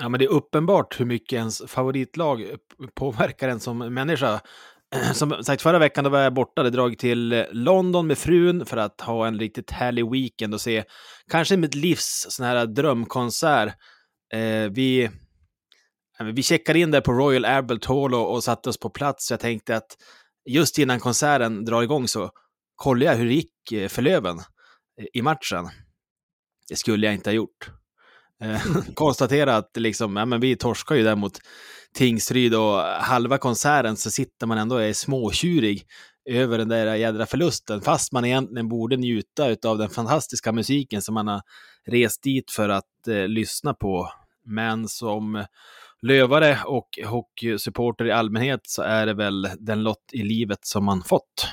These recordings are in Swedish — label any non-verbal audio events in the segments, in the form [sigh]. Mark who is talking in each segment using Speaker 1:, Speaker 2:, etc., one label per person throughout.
Speaker 1: Ja, men det är uppenbart hur mycket ens favoritlag påverkar en som människa. [clears throat] Som sagt, förra veckan då var jag borta, hade dragit till London med frun för att ha en riktigt härlig weekend och se kanske mitt livs sån här drömkonsert. Eh, vi, vi checkade in där på Royal Albert Hall och, och satte oss på plats. Jag tänkte att just innan konserten drar igång så kollar jag hur det gick eh, för Löven eh, i matchen. Det skulle jag inte ha gjort. Eh, [laughs] konstatera att liksom, ja, men vi torskar ju där mot Tingsryd och halva konserten så sitter man ändå och är småtjurig över den där jädra förlusten, fast man egentligen borde njuta av den fantastiska musiken som man har rest dit för att eh, lyssna på. Men som lövare och hockeysupporter i allmänhet så är det väl den lott i livet som man fått.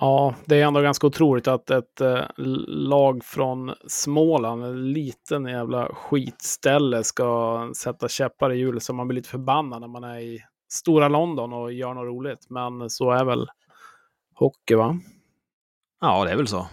Speaker 2: Ja, det är ändå ganska otroligt att ett eh, lag från Småland, en liten jävla skitställe, ska sätta käppar i hjulet så man blir lite förbannad när man är i stora London och gör något roligt. Men så är väl hockey, va?
Speaker 1: Ja, det är väl så.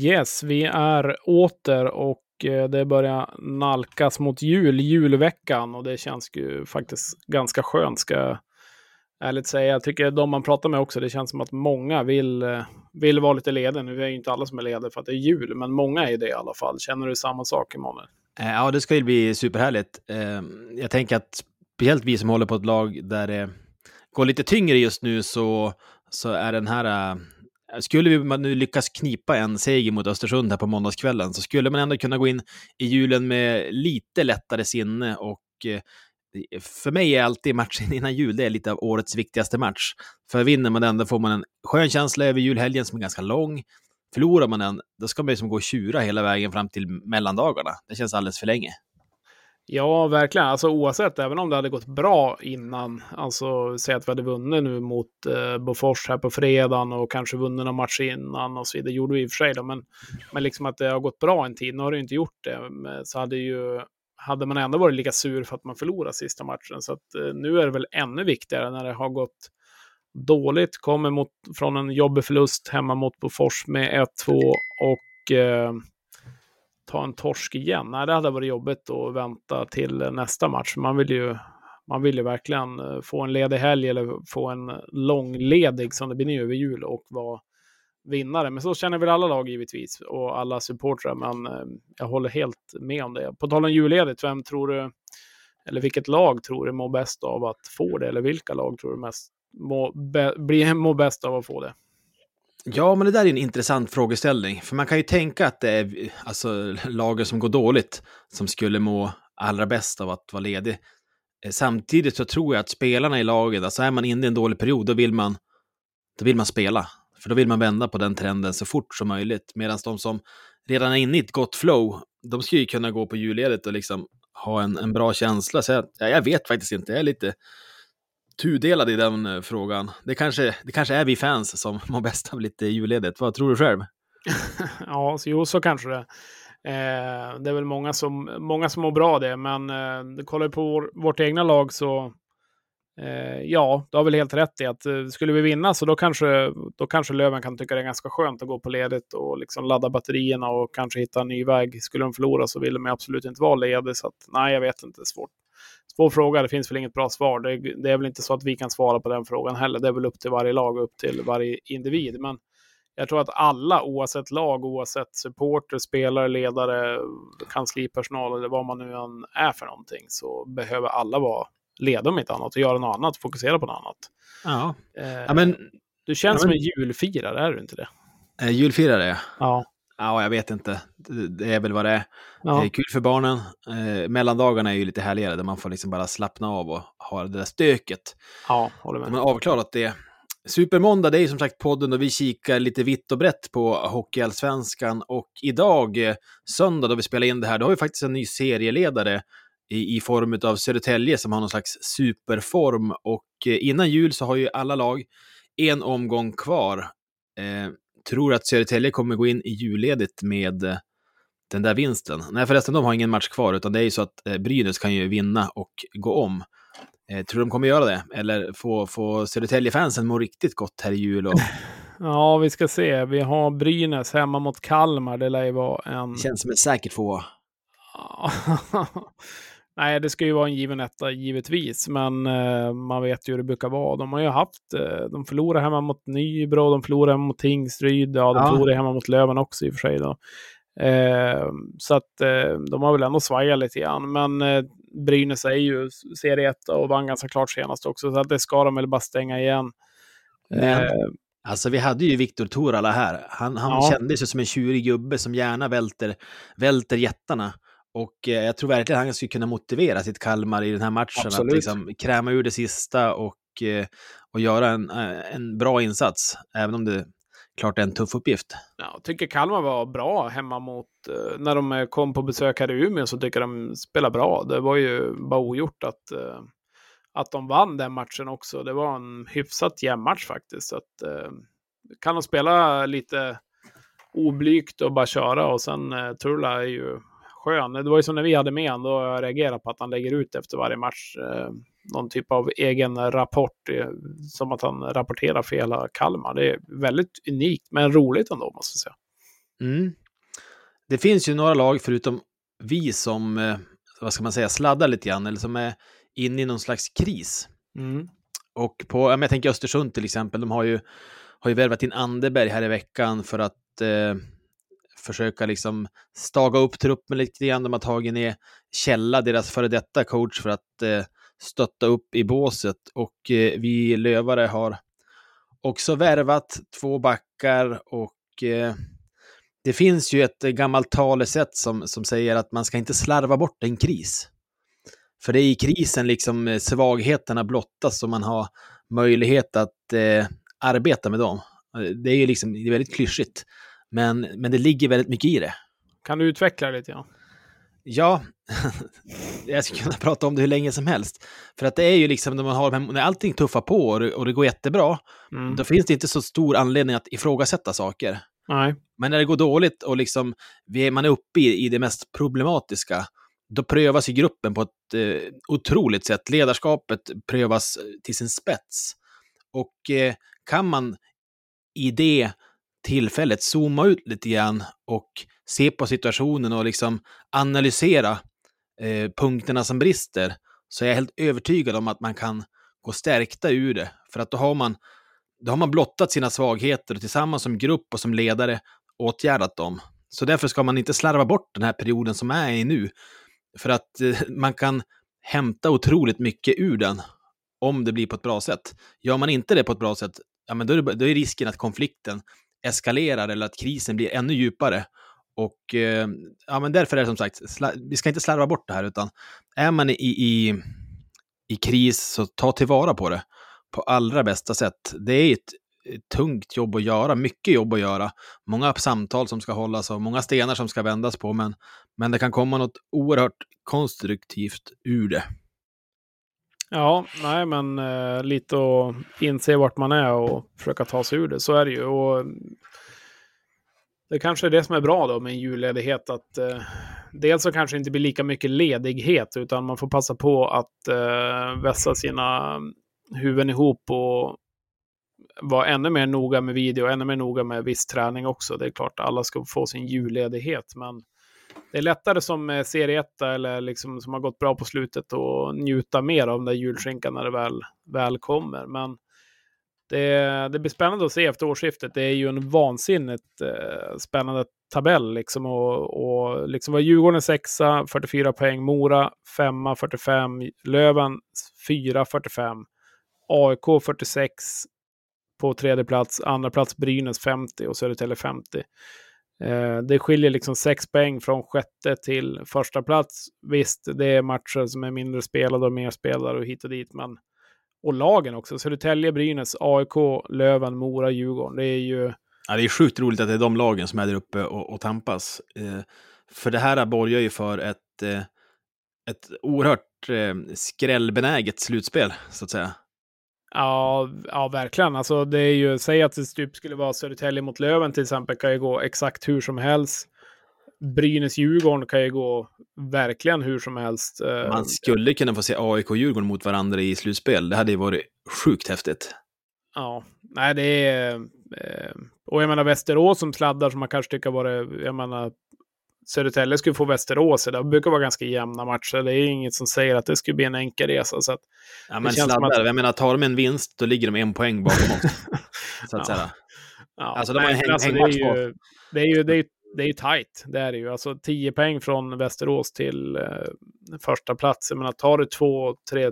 Speaker 2: Yes, vi är åter och eh, det börjar nalkas mot jul, julveckan och det känns ju faktiskt ganska skönt ska jag ärligt säga. Jag tycker de man pratar med också, det känns som att många vill, eh, vill vara lite lediga. Nu är det ju inte alla som är lediga för att det är jul, men många är det i alla fall. Känner du samma sak, Emanuel?
Speaker 1: Eh, ja, det ska ju bli superhärligt. Ehm, jag tänker att speciellt vi som håller på ett lag där det går lite tyngre just nu så, så är den här skulle vi nu lyckas knipa en seger mot Östersund här på måndagskvällen så skulle man ändå kunna gå in i julen med lite lättare sinne och eh, för mig är alltid matchen [laughs] innan jul det är lite av årets viktigaste match. För vinner man den, då får man en skön känsla över julhelgen som är ganska lång. Förlorar man den, då ska man ju som gå och tjura hela vägen fram till mellandagarna. Det känns alldeles för länge.
Speaker 2: Ja, verkligen. Alltså oavsett, även om det hade gått bra innan, alltså säg att vi hade vunnit nu mot eh, Bofors här på fredagen och kanske vunnit någon match innan och så vidare. Det gjorde vi i och för sig då, men, men liksom att det har gått bra en tid. Nu har det ju inte gjort det, så hade ju hade man ändå varit lika sur för att man förlorade sista matchen. Så att eh, nu är det väl ännu viktigare när det har gått dåligt. Kommer mot, från en jobbig förlust hemma mot Bofors med 1-2 och eh, ta en torsk igen. Nej, det hade varit jobbigt att vänta till nästa match. Man vill ju, man vill ju verkligen eh, få en ledig helg eller få en långledig som det blir nu över jul och vara vinnare. Men så känner väl alla lag givetvis och alla supportrar. Men eh, jag håller helt med om det. På tal om julledigt, vem tror du, eller vilket lag tror du mår bäst av att få det? Eller vilka lag tror du mest må, be, mår bäst av att få det?
Speaker 1: Ja, men det där är en intressant frågeställning. För man kan ju tänka att det är alltså, lager som går dåligt som skulle må allra bäst av att vara ledig. Eh, samtidigt så tror jag att spelarna i laget, alltså är man inne i en dålig period, då vill man, då vill man spela. För då vill man vända på den trenden så fort som möjligt. Medan de som redan är inne i ett gott flow, de ska ju kunna gå på julledigt och liksom ha en, en bra känsla. Så jag, jag vet faktiskt inte, jag är lite tudelad i den eh, frågan. Det kanske, det kanske är vi fans som [laughs] mår bäst av lite julledigt. Vad tror du själv? [laughs]
Speaker 2: ja, så, jo, så kanske det. Eh, det är väl många som, många som mår bra av det, men eh, kollar vi på vår, vårt egna lag så eh, ja, du har väl helt rätt i att eh, skulle vi vinna så då kanske, då kanske Löven kan tycka det är ganska skönt att gå på ledigt och liksom ladda batterierna och kanske hitta en ny väg. Skulle de förlora så vill de absolut inte vara ledig, så att, nej, jag vet inte, svårt svår fråga. Det finns väl inget bra svar. Det, det, är väl inte så att vi kan svara på den frågan heller. Det är väl upp till varje lag och upp till varje individ. Men jag tror att alla, oavsett lag, oavsett supporter, spelare, ledare, kanslipersonal eller vad man nu än är för någonting, så behöver alla vara leda om inte annat och göra något annat, fokusera på något annat.
Speaker 1: Ja.
Speaker 2: Eh, ja men, du känns ja, men, som en julfirare, är du inte det?
Speaker 1: Eh, julfirare?
Speaker 2: Ja.
Speaker 1: Ja, jag vet inte. Det är väl vad det är. Ja. Det är kul för barnen. Eh, mellandagarna är ju lite härligare där man får liksom bara slappna av och ha det där stöket.
Speaker 2: Ja, håller med.
Speaker 1: Man har avklarat det. Supermåndag, det är ju som sagt podden och vi kikar lite vitt och brett på Hockeyallsvenskan. Och idag, eh, söndag då vi spelar in det här, då har vi faktiskt en ny serieledare i, i form av Södertälje som har någon slags superform. Och eh, innan jul så har ju alla lag en omgång kvar. Eh, tror att Södertälje kommer gå in i julledigt med eh, den där vinsten. Nej förresten, de har ingen match kvar, utan det är ju så att eh, Brynäs kan ju vinna och gå om. Eh, tror du de kommer göra det? Eller få, få Södertälje-fansen må riktigt gott här i jul? Och... [laughs]
Speaker 2: ja, vi ska se. Vi har Brynäs hemma mot Kalmar. Det lär ju vara en...
Speaker 1: Det känns som en säker tvåa. [laughs]
Speaker 2: Nej, det ska ju vara en given etta givetvis, men eh, man vet ju hur det brukar vara. De har ju haft, eh, de förlorar hemma mot Nybro, de förlorar hemma mot Tingsryd, ja, de ja. förlorar hemma mot Löven också i och för sig. Då. Eh, så att eh, de har väl ändå svajat lite grann, men eh, Brynäs är ju serie 1 och vann ganska klart senast också, så att det ska de väl bara stänga igen.
Speaker 1: Men, eh, alltså vi hade ju Viktor Torala här. Han, han ja. kändes ju som en tjurig gubbe som gärna välter, välter jättarna. Och eh, jag tror verkligen att han skulle kunna motivera sitt Kalmar i den här matchen. Absolut. Att liksom kräma ur det sista och, eh, och göra en, eh, en bra insats. Även om det klart är en tuff uppgift.
Speaker 2: Ja, jag tycker Kalmar var bra hemma mot, när de kom på besök här i Umeå så tycker de spelade bra. Det var ju bara ogjort att, att de vann den matchen också. Det var en hyfsat jämn match faktiskt. Så att, kan de spela lite oblygt och bara köra och sen Turla är ju skön. Det var ju som när vi hade med honom, då jag reagerade på att han lägger ut efter varje match eh, någon typ av egen rapport, eh, som att han rapporterar för hela Kalmar. Det är väldigt unikt, men roligt ändå, måste jag säga.
Speaker 1: Mm. Det finns ju några lag, förutom vi, som, eh, vad ska man säga, sladdar lite grann, eller som är inne i någon slags kris. Mm. Och på, jag tänker Östersund till exempel, de har ju, har ju värvat in Anderberg här i veckan för att eh, försöka liksom staga upp truppen lite grann. De har tagit ner Källa, deras före detta coach, för att eh, stötta upp i båset. Och eh, vi lövare har också värvat två backar och eh, det finns ju ett gammalt talesätt som, som säger att man ska inte slarva bort en kris. För det är i krisen liksom eh, svagheterna blottas och man har möjlighet att eh, arbeta med dem. Eh, det är ju liksom, det är väldigt klyschigt. Men, men det ligger väldigt mycket i det.
Speaker 2: Kan du utveckla det lite? Ja,
Speaker 1: ja [laughs] jag skulle kunna prata om det hur länge som helst. För att det är ju liksom när man har, när allting tuffar på och det, och det går jättebra, mm. då finns det inte så stor anledning att ifrågasätta saker.
Speaker 2: Nej.
Speaker 1: Men när det går dåligt och liksom man är uppe i, i det mest problematiska, då prövas ju gruppen på ett eh, otroligt sätt. Ledarskapet prövas till sin spets. Och eh, kan man i det tillfället zooma ut lite grann och se på situationen och liksom analysera eh, punkterna som brister, så är jag helt övertygad om att man kan gå stärkta ur det. För att då har man, då har man blottat sina svagheter och tillsammans som grupp och som ledare åtgärdat dem. Så därför ska man inte slarva bort den här perioden som är i nu. För att eh, [laughs] man kan hämta otroligt mycket ur den om det blir på ett bra sätt. Gör man inte det på ett bra sätt, ja, men då, är det, då är risken att konflikten eskalerar eller att krisen blir ännu djupare. Och eh, ja, men därför är det som sagt, vi ska inte slarva bort det här, utan är man i, i, i kris så ta tillvara på det på allra bästa sätt. Det är ett, tungt jobb att göra, mycket jobb att göra, många samtal som ska hållas och många stenar som ska vändas på, men, men det kan komma något oerhört konstruktivt ur det.
Speaker 2: Ja, nej men eh, lite att inse vart man är och försöka ta sig ur det. Så är det ju. Och det kanske är det som är bra då med en julledighet. Att, eh, dels så kanske det inte blir lika mycket ledighet utan man får passa på att eh, vässa sina mm, huvuden ihop och vara ännu mer noga med video, ännu mer noga med viss träning också. Det är klart att alla ska få sin julledighet, men det är lättare som eh, serie 1 eller liksom som har gått bra på slutet och njuta mer av den där julskinkan när det väl, väl kommer. Men det, det blir spännande att se efter årsskiftet. Det är ju en vansinnigt eh, spännande tabell. Liksom, och, och liksom var Djurgården sexa, 44 poäng. Mora femma, 45. Löven fyra, 45. AIK 46 på tredje plats. Andra plats Brynäs 50 och Södertälje 50. Eh, det skiljer liksom sex poäng från sjätte till första plats. Visst, det är matcher som är mindre spelade och mer spelare och hit och dit, men och lagen också. Södertälje, Brynäs, AIK, Löven, Mora, Djurgården. Det är ju...
Speaker 1: Ja, det är sjukt roligt att det är de lagen som är där uppe och, och tampas. Eh, för det här borgar ju för ett, eh, ett oerhört eh, skrällbenäget slutspel, så att säga.
Speaker 2: Ja, ja, verkligen. Alltså, det är ju, säg att det typ skulle vara Södertälje mot Löven till exempel, kan ju gå exakt hur som helst. Brynäs-Djurgården kan ju gå verkligen hur som helst.
Speaker 1: Eh, Man skulle kunna få se AIK och Djurgården mot varandra i slutspel. Det hade ju varit sjukt häftigt.
Speaker 2: Ja, nej det är... Eh, och jag menar Västerås som sladdar som man kanske tycker var det, jag menar Södertälje skulle få Västerås. Det brukar vara ganska jämna matcher. Det är inget som säger att det skulle bli en enkel resa. Så
Speaker 1: ja, men sladdar, att... jag menar, tar de en vinst, då ligger de en poäng bakom oss. så att [laughs]
Speaker 2: ja.
Speaker 1: säga.
Speaker 2: Ja, alltså, de har en alltså, det, är ju, det är ju det är, det är ju tajt. Det är det ju. Alltså 10 poäng från Västerås till eh, första plats. Jag menar, tar du två, tre,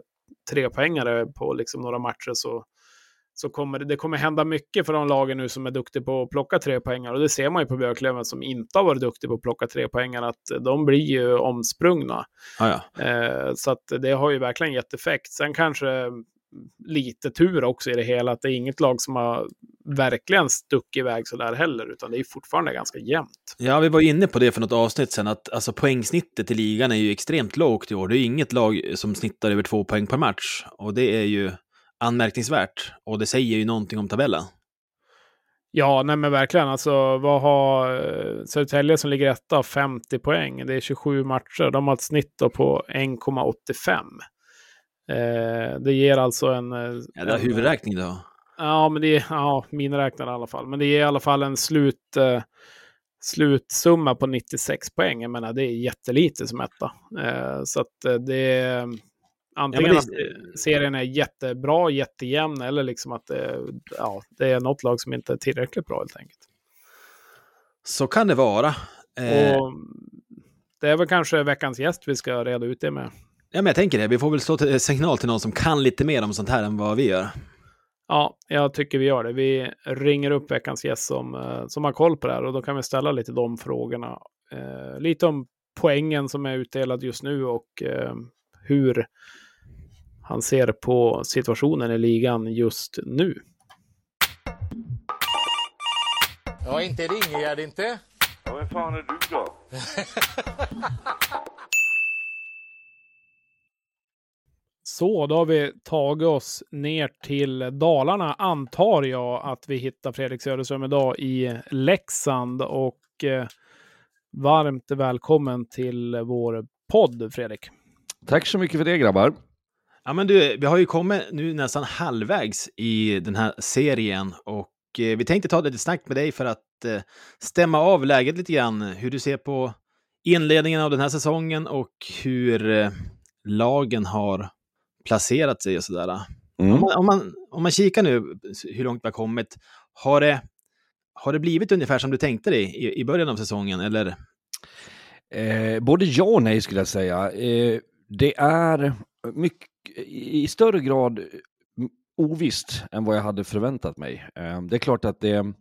Speaker 2: tre poängare på liksom några matcher så så kommer det, det kommer hända mycket för de lagen nu som är duktiga på att plocka tre poängar. Och det ser man ju på Björklöven som inte har varit duktiga på att plocka tre poängar att de blir ju omsprungna.
Speaker 1: Ah, ja.
Speaker 2: eh, så att det har ju verkligen gett effekt. Sen kanske lite tur också i det hela, att det är inget lag som har verkligen stuckit iväg så där heller, utan det är fortfarande ganska jämnt.
Speaker 1: Ja, vi var inne på det för något avsnitt sen, att alltså, poängsnittet i ligan är ju extremt lågt i år. Det är ju inget lag som snittar över två poäng per match, och det är ju anmärkningsvärt. Och det säger ju någonting om tabellen.
Speaker 2: Ja, nej men verkligen. Alltså, vad har eh, Södertälje som ligger etta 50 poäng? Det är 27 matcher. De har ett snitt på 1,85. Eh, det ger alltså en... Eh,
Speaker 1: ja, det är huvudräkning då.
Speaker 2: Ja, men det är ja, miniräknare i alla fall. Men det ger i alla fall en slut, eh, slutsumma på 96 poäng. Jag menar, det är jättelite som etta. Eh, så att eh, det Antingen ja, det... att serien är jättebra, jättejämn eller liksom att det, ja, det är något lag som inte är tillräckligt bra helt enkelt.
Speaker 1: Så kan det vara.
Speaker 2: Eh... Och det är väl kanske veckans gäst vi ska reda ut det med.
Speaker 1: Ja, men jag tänker det. Vi får väl slå till, signal till någon som kan lite mer om sånt här än vad vi gör.
Speaker 2: Ja, jag tycker vi gör det. Vi ringer upp veckans gäst som, eh, som har koll på det här och då kan vi ställa lite de frågorna. Eh, lite om poängen som är utdelad just nu och eh, hur han ser på situationen i ligan just nu.
Speaker 3: Ja, inte är det Ingegärd inte.
Speaker 4: Ja, vem fan är du då? [laughs]
Speaker 2: Så, då har vi tagit oss ner till Dalarna, antar jag att vi hittar Fredrik Söderström idag i Leksand. Och eh, varmt välkommen till vår podd, Fredrik.
Speaker 5: Tack så mycket för det, grabbar.
Speaker 1: Ja, men du, vi har ju kommit nu nästan halvvägs i den här serien och eh, vi tänkte ta lite snack med dig för att eh, stämma av läget lite grann. Hur du ser på inledningen av den här säsongen och hur eh, lagen har placerat sig och sådär. Mm. Om, man, om, man, om man kikar nu hur långt vi har kommit, har det, har det blivit ungefär som du tänkte dig i, i början av säsongen, eller?
Speaker 5: Eh, både ja och nej skulle jag säga. Eh, det är mycket, i större grad eh, ovisst än vad jag hade förväntat mig. Ehm, det är klart att det,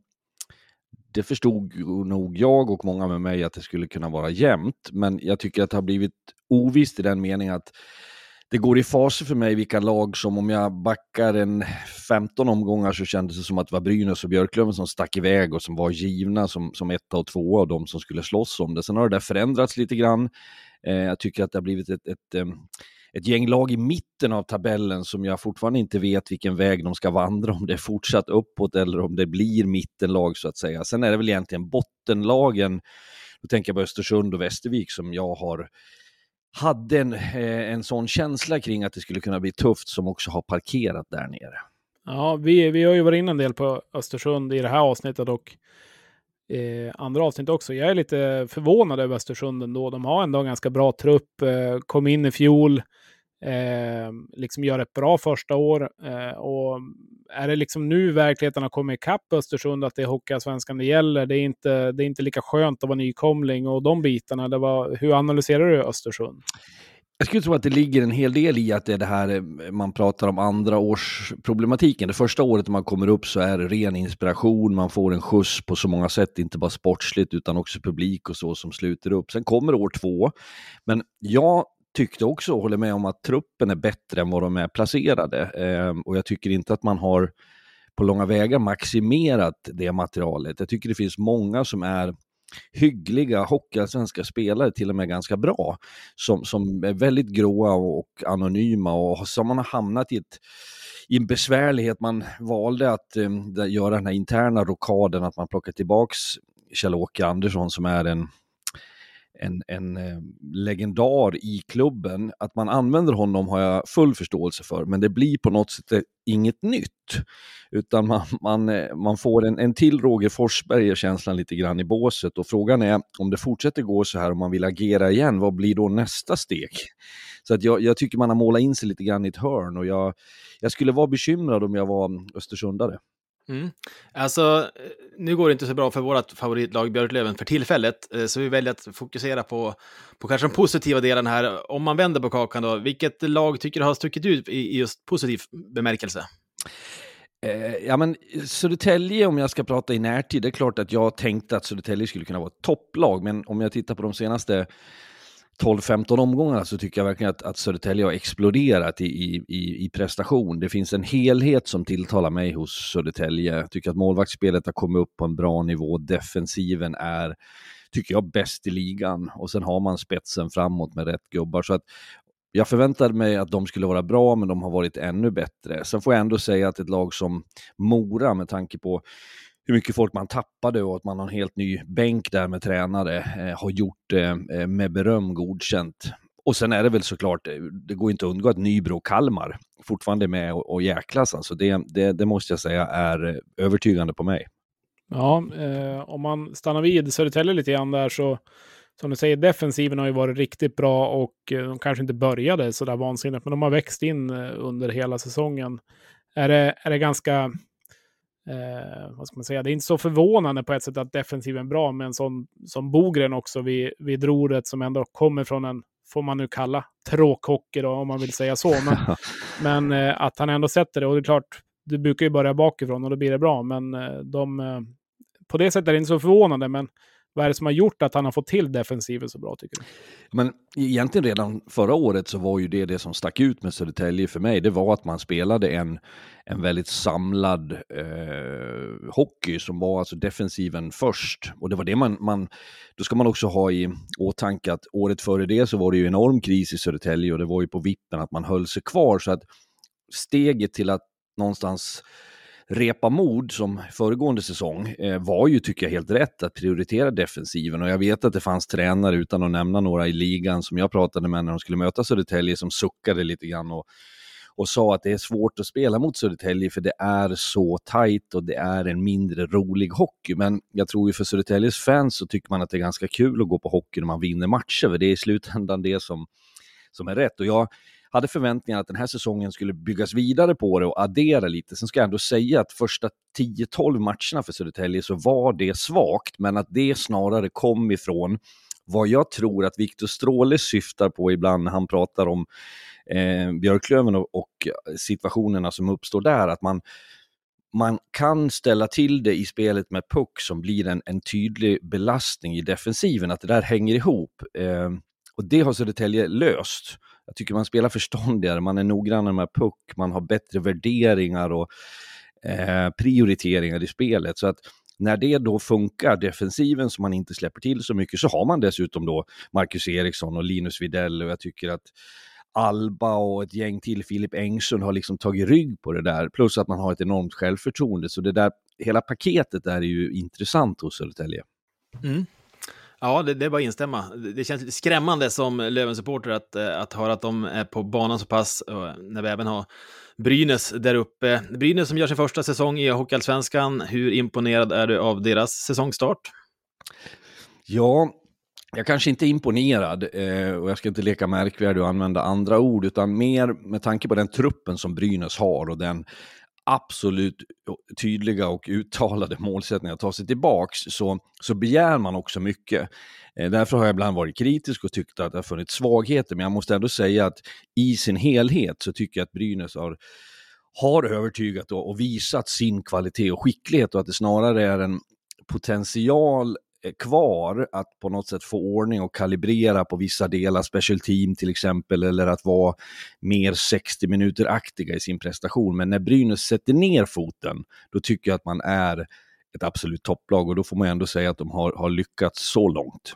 Speaker 5: det förstod nog jag och många med mig att det skulle kunna vara jämnt, men jag tycker att det har blivit ovisst i den meningen att det går i faser för mig vilka lag som om jag backar en 15 omgångar så kändes det som att det var Brynäs och Björklöven som stack iväg och som var givna som, som etta och tvåa av de som skulle slåss om det. Sen har det där förändrats lite grann. Eh, jag tycker att det har blivit ett, ett, ett ett gäng lag i mitten av tabellen som jag fortfarande inte vet vilken väg de ska vandra, om det är fortsatt uppåt eller om det blir mittenlag så att säga. Sen är det väl egentligen bottenlagen, då tänker jag på Östersund och Västervik som jag har hade en, eh, en sån känsla kring att det skulle kunna bli tufft som också har parkerat där nere.
Speaker 2: Ja, vi, vi har ju varit inne en del på Östersund i det här avsnittet och eh, andra avsnitt också. Jag är lite förvånad över Östersund ändå. De har ändå en ganska bra trupp, eh, kom in i fjol, eh, liksom gör ett bra första år. Eh, och är det liksom nu verkligheten har kommit ikapp Östersund, att det är Hockeyallsvenskan det gäller, det är, inte, det är inte lika skönt att vara nykomling och de bitarna. Det var, hur analyserar du Östersund?
Speaker 5: Jag skulle tro att det ligger en hel del i att det är det här eh, man pratar om andra års problematiken. Det första året man kommer upp så är det ren inspiration, man får en skjuts på så många sätt, inte bara sportsligt utan också publik och så som sluter upp. Sen kommer år två, men jag tyckte också, och håller med om att truppen är bättre än vad de är placerade. Eh, och jag tycker inte att man har på långa vägar maximerat det materialet. Jag tycker det finns många som är hyggliga hockeyallsvenska spelare, till och med ganska bra, som, som är väldigt gråa och anonyma och som man har hamnat i, ett, i en besvärlighet. Man valde att eh, göra den här interna rokaden, att man plockar tillbaks Kjell-Åke Andersson som är en en, en eh, legendar i klubben. Att man använder honom har jag full förståelse för, men det blir på något sätt eh, inget nytt. Utan man, man, eh, man får en, en till Roger Forsberg känslan lite grann i båset och frågan är om det fortsätter gå så här och man vill agera igen, vad blir då nästa steg? Så att jag, jag tycker man har målat in sig lite grann i ett hörn och jag, jag skulle vara bekymrad om jag var mm, östersundare.
Speaker 1: Mm. Alltså, nu går det inte så bra för vårt favoritlag Björklöven för tillfället, eh, så vi väljer att fokusera på, på kanske de positiva delarna här. Om man vänder på kakan då, vilket lag tycker du har stuckit ut i, just positiv bemärkelse?
Speaker 5: Eh, ja, men Södertälje, om jag ska prata i närtid, det är klart att jag tänkte att Södertälje skulle kunna vara ett topplag, men om jag tittar på de senaste 12-15 omgångarna så tycker jag verkligen att, att Södertälje har exploderat i, i, i prestation. Det finns en helhet som tilltalar mig hos Södertälje. Jag tycker att målvaktsspelet har kommit upp på en bra nivå. Defensiven är, tycker jag, bäst i ligan. Och sen har man spetsen framåt med rätt gubbar. Så att jag förväntade mig att de skulle vara bra, men de har varit ännu bättre. Sen får jag ändå säga att ett lag som Mora, med tanke på hur mycket folk man tappade och att man har en helt ny bänk där med tränare, eh, har gjort eh, eh med beröm godkänt. Och sen är det väl såklart, eh, det går inte att undgå att Nybro och Kalmar fortfarande är med och, och jäklas. Alltså det, det, det måste jag säga är eh, övertygande på mig.
Speaker 2: Ja, eh, om man stannar vid Södertälje lite grann där så, som du säger, defensiven har ju varit riktigt bra och de kanske inte började så där vansinnigt, men de har växt in under hela säsongen. Är det, är det ganska eh, vad ska man säga, det är inte så förvånande på ett sätt att defensiven är bra, men som, som Bogren också vid, vid roret som ändå kommer från en, får man nu kalla, tråkhockey då, om man vill säga så. Men, [laughs] men eh, att han ändå sätter det, och det är klart, du brukar ju börja bakifrån och då blir det bra, men eh, de, eh, på det sättet är det inte så förvånande, men vad är det som har gjort att han har fått till defensiven så bra tycker du?
Speaker 5: Men egentligen redan förra året så var ju det det som stack ut med Södertälje för mig. Det var att man spelade en, en väldigt samlad eh, hockey som var alltså defensiven först. Och det var det man, man, då ska man också ha i åtanke att året före det så var det ju enorm kris i Södertälje och det var ju på vippen att man höll sig kvar. Så att steget till att någonstans repa mod som föregående säsong eh, var ju, tycker jag, helt rätt att prioritera defensiven. Och jag vet att det fanns tränare, utan att nämna några i ligan, som jag pratade med när de skulle möta Södertälje, som suckade lite grann och, och sa att det är svårt att spela mot Södertälje för det är så tajt och det är en mindre rolig hockey. Men jag tror ju för Södertäljes fans så tycker man att det är ganska kul att gå på hockey när man vinner matcher, för det är i slutändan det som, som är rätt. Och jag hade förväntningar att den här säsongen skulle byggas vidare på det och addera lite. Sen ska jag ändå säga att första 10-12 matcherna för Södertälje så var det svagt, men att det snarare kom ifrån vad jag tror att Viktor Stråle syftar på ibland när han pratar om eh, Björklöven och, och situationerna som uppstår där, att man man kan ställa till det i spelet med puck som blir en, en tydlig belastning i defensiven, att det där hänger ihop. Eh, och det har Södertälje löst. Jag tycker man spelar förståndigare, man är noggrannare med puck, man har bättre värderingar och eh, prioriteringar i spelet. Så att när det då funkar, defensiven, så man inte släpper till så mycket, så har man dessutom då Marcus Eriksson och Linus Widell och jag tycker att Alba och ett gäng till, Filip Engsund, har liksom tagit rygg på det där. Plus att man har ett enormt självförtroende. Så det där, hela paketet där är ju intressant hos Södertälje.
Speaker 1: Mm. Ja, det, det är bara att instämma. Det känns lite skrämmande som Löven-supporter att, eh, att höra att de är på banan så pass, eh, när vi även har Brynäs där uppe. Brynäs som gör sin första säsong i Hockeyallsvenskan. Hur imponerad är du av deras säsongstart?
Speaker 5: Ja, jag kanske inte är imponerad eh, och jag ska inte leka märkvärdig och använda andra ord, utan mer med tanke på den truppen som Brynäs har och den absolut tydliga och uttalade [laughs] målsättningar att ta sig tillbaks så, så begär man också mycket. Eh, därför har jag ibland varit kritisk och tyckt att det har funnits svagheter, men jag måste ändå säga att i sin helhet så tycker jag att Brynäs har har övertygat och, och visat sin kvalitet och skicklighet och att det snarare är en potential Eh, kvar att på något sätt få ordning och kalibrera på vissa delar, special team till exempel, eller att vara mer 60 minuter-aktiga i sin prestation. Men när Brynäs sätter ner foten, då tycker jag att man är ett absolut topplag och då får man ändå säga att de har, har lyckats så långt.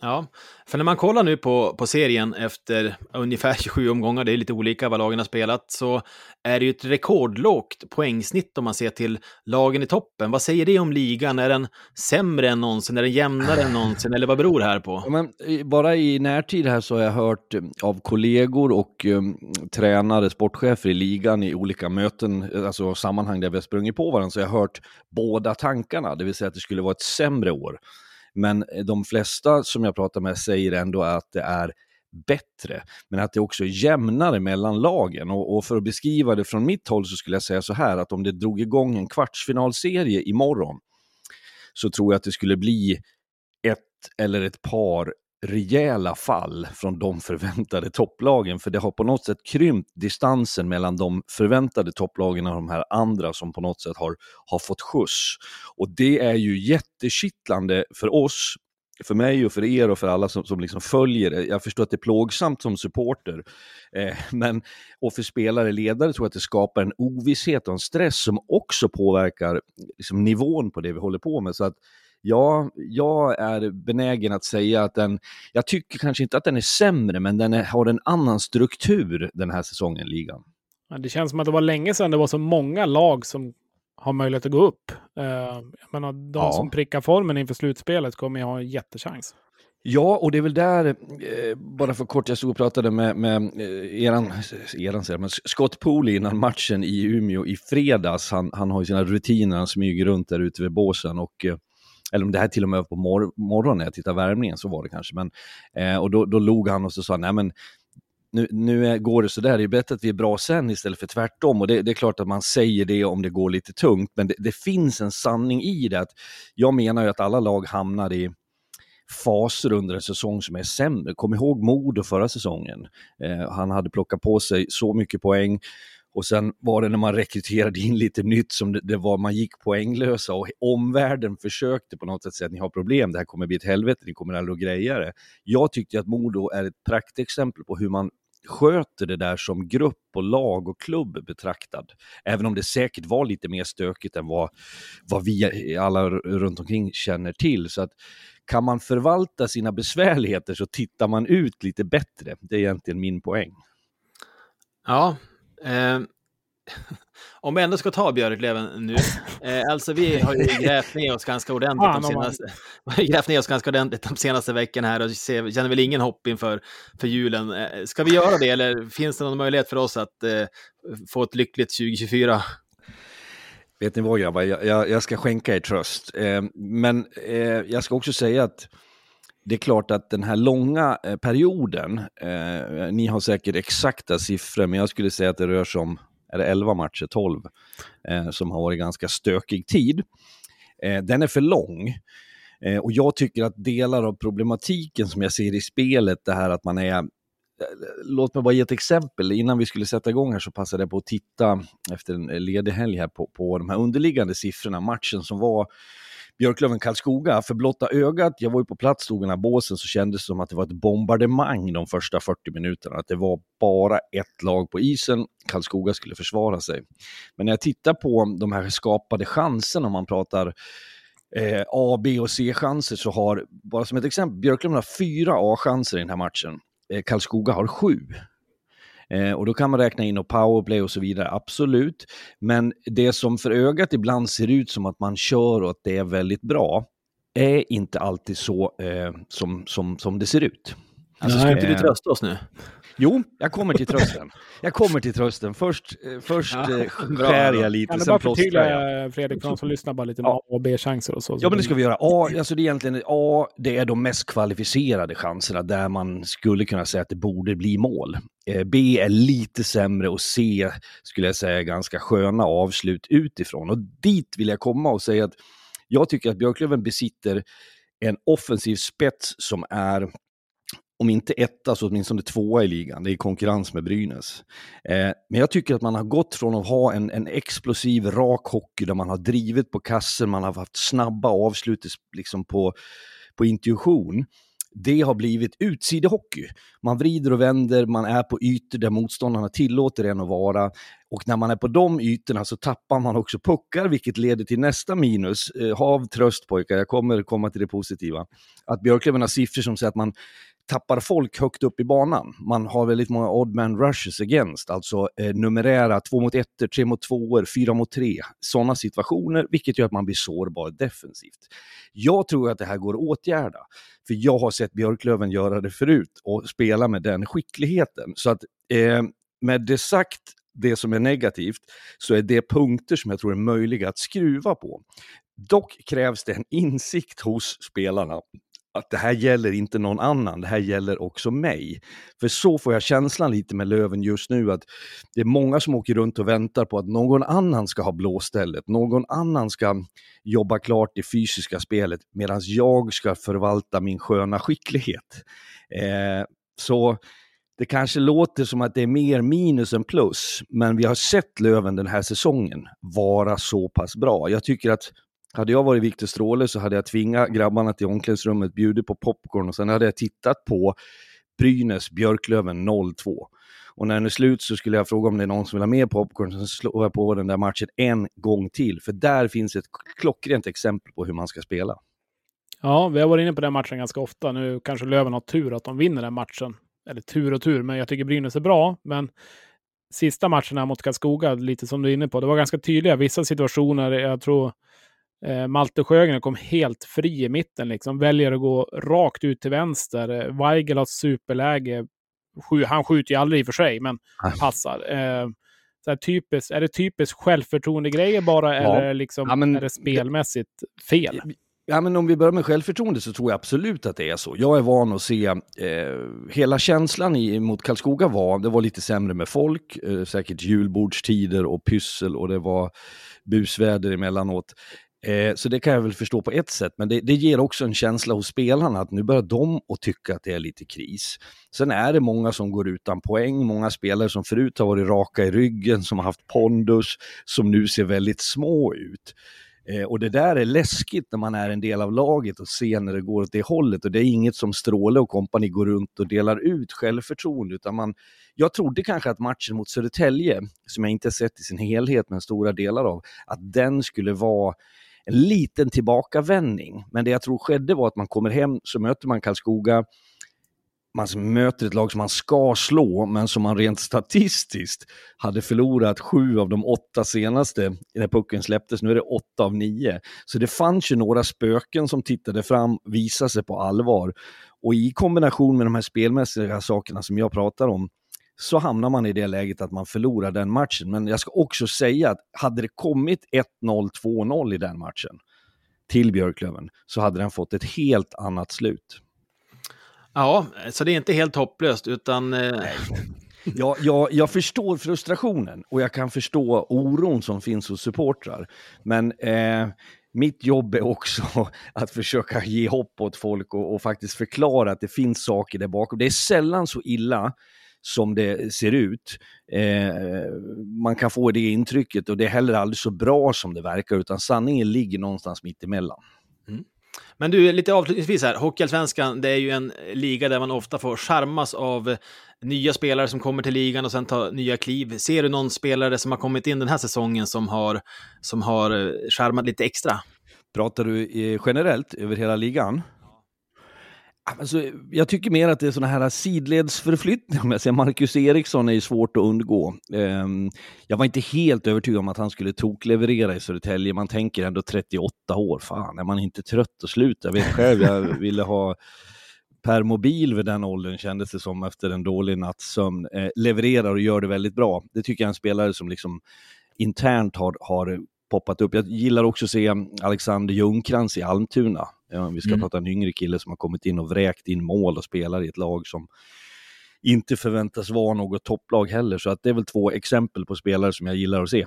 Speaker 1: Ja, för när man kollar nu på, på serien efter ungefär [laughs] 27 omgångar, det är lite olika vad lagen har spelat, så är det ju ett rekordlågt poängsnitt om man ser till lagen i toppen. Vad säger det om ligan? Är den sämre än någonsin? Är den jämnare än någonsin? Eller vad beror det här på?
Speaker 5: Ja, men, eh, bara i närtid här så har jag hört eh, av kollegor och um, tränare, sportchefer i ligan i olika möten, alltså sammanhang där vi har sprungit på varandra, så jag har hört båda tankarna, det vill säga att det skulle vara ett sämre år. Men eh, de flesta som jag pratar med säger ändå att det är bättre, men att det också är jämnare mellan lagen. Och, och, för att beskriva det från mitt håll så skulle jag säga så här att om det drog igång en kvartsfinalserie imorgon så tror jag att det skulle bli ett eller ett par rejäla fall från de förväntade topplagen, för det har på något sätt krympt distansen mellan de förväntade topplagen och de här andra som på något sätt har, har fått skjuts. Och det är ju jättekittlande för oss, för mig och för er och för alla som, som liksom följer det. Jag förstår att det är plågsamt som supporter, eh, men och för spelare, och ledare tror jag att det skapar en ovisshet och en stress som också påverkar liksom, nivån på det vi håller på med. Så att ja, jag är benägen att säga att den, jag tycker kanske inte att den är sämre, men den är, har en annan struktur den här säsongen, ligan.
Speaker 2: Det känns som att det var länge sedan det var så många lag som har möjlighet att gå upp. Uh, jag menar, de ja. som prickar formen inför slutspelet kommer ju ha en jättechans.
Speaker 5: Ja, och det är väl där, eh, bara för kort, jag stod och pratade med, med eh, eran, eran säger men Scott Pooley innan matchen i Umeå i fredags. Han, han har ju sina rutiner, han smyger runt där ute vid båsen och eh, eller om det här till och med var på mor morgonen när jag tittade värmningen, så var det kanske. Men, eh, och då, då log han och så sa nej men nu, nu går det sådär, det är bättre att vi är bra sen istället för tvärtom. Och det, det är klart att man säger det om det går lite tungt, men det, det, finns en sanning i det. Att jag menar ju att alla lag hamnar i faser under en säsong som är sämre. Kom ihåg Modo förra säsongen. Eh, han hade plockat på sig så mycket poäng och sen var det när man rekryterade in lite nytt som det, det, var, man gick poänglösa och omvärlden försökte på något sätt säga att ni har problem, det här kommer bli ett helvete, ni kommer aldrig att greja det. Jag tyckte att Modo är ett praktexempel på hur man sköter det där som grupp och lag och klubb betraktad. Även om det säkert var lite mer stökigt än vad, vad vi alla runt omkring känner till. Så att kan man förvalta sina besvärligheter så tittar man ut lite bättre. Det är egentligen min poäng.
Speaker 1: Ja, Eh, [laughs] om vi ändå ska ta Björklöven nu. Eh, alltså vi har ju [laughs] grävt ner oss ganska ordentligt de senaste, [laughs] grävt ner oss ganska ordentligt de senaste veckorna här och ser, känner väl ingen hopp inför för julen. Eh, ska vi göra det eller finns det någon möjlighet för oss att eh, få ett lyckligt 2024?
Speaker 5: Vet ni vad grabbar, jag, jag, jag ska skänka er tröst. Eh, men eh, jag ska också säga att det är klart att den här långa eh, perioden, eh, ni har säkert exakta siffror, men jag skulle säga att det rör sig om är det 11 matcher, 12, eh, som har varit ganska stökig tid. Eh, den är för lång. Eh, och jag tycker att delar av problematiken som jag ser i spelet, det här att man är eh, Låt mig bara ge ett exempel. Innan vi skulle sätta igång här så passade jag på att titta efter en eh, ledig helg här på, på de här underliggande siffrorna. Matchen som var Björklöven-Karlskoga. För blotta ögat, jag var ju på plats, stod i den här båsen, så kändes det som att det var ett bombardemang de första 40 minuterna. Att det var bara ett lag på isen, Karlskoga skulle försvara sig. Men när jag tittar på de här skapade chanserna, om man pratar eh, A, B och C-chanser, så har, bara som ett exempel, Björklöven har fyra A-chanser i den här matchen. Eh, Karlskoga har sju. Eh, och då kan man räkna in och powerplay och så vidare, absolut. Men det som för ögat ibland ser ut som att man kör och att det är väldigt bra, är inte alltid så eh, som, som, som det ser ut.
Speaker 1: Alltså, ska inte du trösta oss nu?
Speaker 5: Jo, jag kommer till trösten. Jag kommer till trösten. Först, eh, först
Speaker 1: Ja,
Speaker 5: eh, skär jag lite,
Speaker 2: Kan du
Speaker 5: sen
Speaker 2: bara
Speaker 5: plåstrar jag.
Speaker 2: förtydliga, Fredrik, för de som lyssnar, bara lite med
Speaker 5: Ja.
Speaker 2: A och B-chanser och så.
Speaker 5: Ja, men det ska vi göra. A, alltså det är egentligen A, det är de mest kvalificerade chanserna där man skulle kunna säga att det borde bli mål. Eh, B är lite sämre och C skulle jag säga är ganska sköna avslut utifrån. Och dit vill jag komma och säga att jag tycker att Björklöven besitter en offensiv spets som är om inte etta så åtminstone tvåa i ligan. Det är konkurrens med Brynäs. Eh, men jag tycker att man har gått från att ha en, en explosiv, rak hockey där man har drivit på kassen, man har haft snabba avslut liksom på, på intuition. Det har blivit utsidehockey. Man vrider och vänder, man är på ytor där motståndarna tillåter en att vara. Och när man är på de ytorna så tappar man också puckar, vilket leder till nästa minus. Eh, hav tröst pojkar, jag kommer komma till det positiva. Att Björklöven har siffror som säger att man tappar folk högt upp i banan. Man har väldigt många odd man rushes against, alltså eh, numerära 2 mot 1, 3 mot 2, 4 mot 3. Sådana situationer, vilket gör att man blir sårbar defensivt. Jag tror att det här går att åtgärda, för jag har sett Björklöven göra det förut och spela med den skickligheten. Så att eh, med det sagt, det som är negativt, så är det punkter som jag tror är möjliga att skruva på. Dock krävs det en insikt hos spelarna att det här gäller inte någon annan, det här gäller också mig. För så får jag känslan lite med Löven just nu, att det är många som åker runt och väntar på att någon annan ska ha blåstället, någon annan ska jobba klart det fysiska spelet, medan jag ska förvalta min sköna skicklighet. Eh, så det kanske låter som att det är mer minus än plus, men vi har sett Löven den här säsongen vara så pass bra. Jag tycker att hade jag varit Viktor Stråle så hade jag tvingat grabbarna till omklädningsrummet, bjudit på popcorn och sen hade jag tittat på Brynäs Björklöven 0-2. Och när den är slut så skulle jag fråga om det är någon som vill ha mer popcorn, så slår jag på den där matchen en gång till. För där finns ett klockrent exempel på hur man ska spela.
Speaker 2: Ja, vi har varit inne på den matchen ganska ofta. Nu kanske Löven har tur att de vinner den matchen. Eller tur och tur, men jag tycker Brynäs är bra. Men sista matchen här mot Karlskoga, lite som du är inne på, det var ganska tydliga vissa situationer. Jag tror eh, Malte Sjögren kom helt fri i mitten, liksom. väljer att gå rakt ut till vänster. Eh, Weigel har superläge. Han skjuter ju aldrig i och för sig, men passar. Eh, så typiskt, är det typiskt självförtroende-grejer bara,
Speaker 5: Ja.
Speaker 2: eller liksom,
Speaker 5: Ja, men
Speaker 2: är det spelmässigt fel?
Speaker 5: Ja, men om vi börjar med självförtroende så tror jag absolut att det är så. Jag är van att se, eh, hela känslan i, mot Karlskoga var, det var lite sämre med folk, eh, säkert julbordstider och pyssel och det var busväder emellanåt. Eh, så det kan jag väl förstå på ett sätt, men det, det ger också en känsla hos spelarna att nu börjar de att tycka att det är lite kris. Sen är det många som går utan poäng, många spelare som förut har varit raka i ryggen, som har haft pondus, som nu ser väldigt små ut. Eh, och det där är läskigt när man är en del av laget och ser när det går åt det hållet. Och det är inget som Stråle och kompani går runt och delar ut självförtroende, utan man, jag trodde kanske att matchen mot Södertälje, som jag inte sett i sin helhet men stora delar av, att den skulle vara en liten tillbakavändning. Men det jag tror skedde var att man kommer hem, så möter man Karlskoga, man möter ett lag som man ska slå, men som man rent statistiskt hade förlorat sju av de åtta senaste när pucken släpptes. Nu är det åtta av nio. Så det fanns ju några spöken som tittade fram, visade sig på allvar. Och i kombination med de här spelmässiga sakerna som jag pratar om, så hamnar man i det läget att man förlorar den matchen. Men jag ska också säga att hade det kommit 1-0, 2-0 i den matchen till Björklöven, så hade den fått ett helt annat slut.
Speaker 1: Ja, så det är inte helt hopplöst, utan... Eh,
Speaker 5: Jag, jag, jag förstår frustrationen och jag kan förstå oron som finns hos supportrar. Men eh, mitt jobb är också [laughs] att försöka ge hopp åt folk och, och, faktiskt förklara att det finns saker där bakom. Det är sällan så illa som det ser ut. Eh, man kan få det intrycket och det är heller aldrig så bra som det verkar, utan sanningen ligger någonstans mitt emellan.
Speaker 1: Men du, lite avslutningsvis här. Hockeyallsvenskan, det är ju en liga där man ofta får charmas av nya spelare som kommer till ligan och sen tar nya kliv. Ser du någon spelare som har kommit in den här säsongen som har, som har charmat lite extra?
Speaker 5: Pratar du eh, generellt över hela ligan? Alltså, jag tycker mer att det är sådana här sidledsförflyttningar. Marcus Eriksson är ju svårt att undgå. Um, jag var inte helt övertygad om att han skulle tokleverera i Södertälje. Man tänker ändå 38 år, fan är man inte trött och slut? Jag vet själv, jag ville ha permobil vid den åldern kändes det som efter en dålig nattsömn. Eh, levererar och gör det väldigt bra. Det tycker jag är en spelare som liksom internt har, har poppat upp. Jag gillar också att se Alexander Ljungkrantz i Almtuna. Ja, vi ska
Speaker 1: Mm.
Speaker 5: prata en yngre kille som har kommit in och vräkt in mål och spelar i ett lag som inte förväntas vara något topplag heller. Så att det är väl två exempel på spelare som jag gillar att se.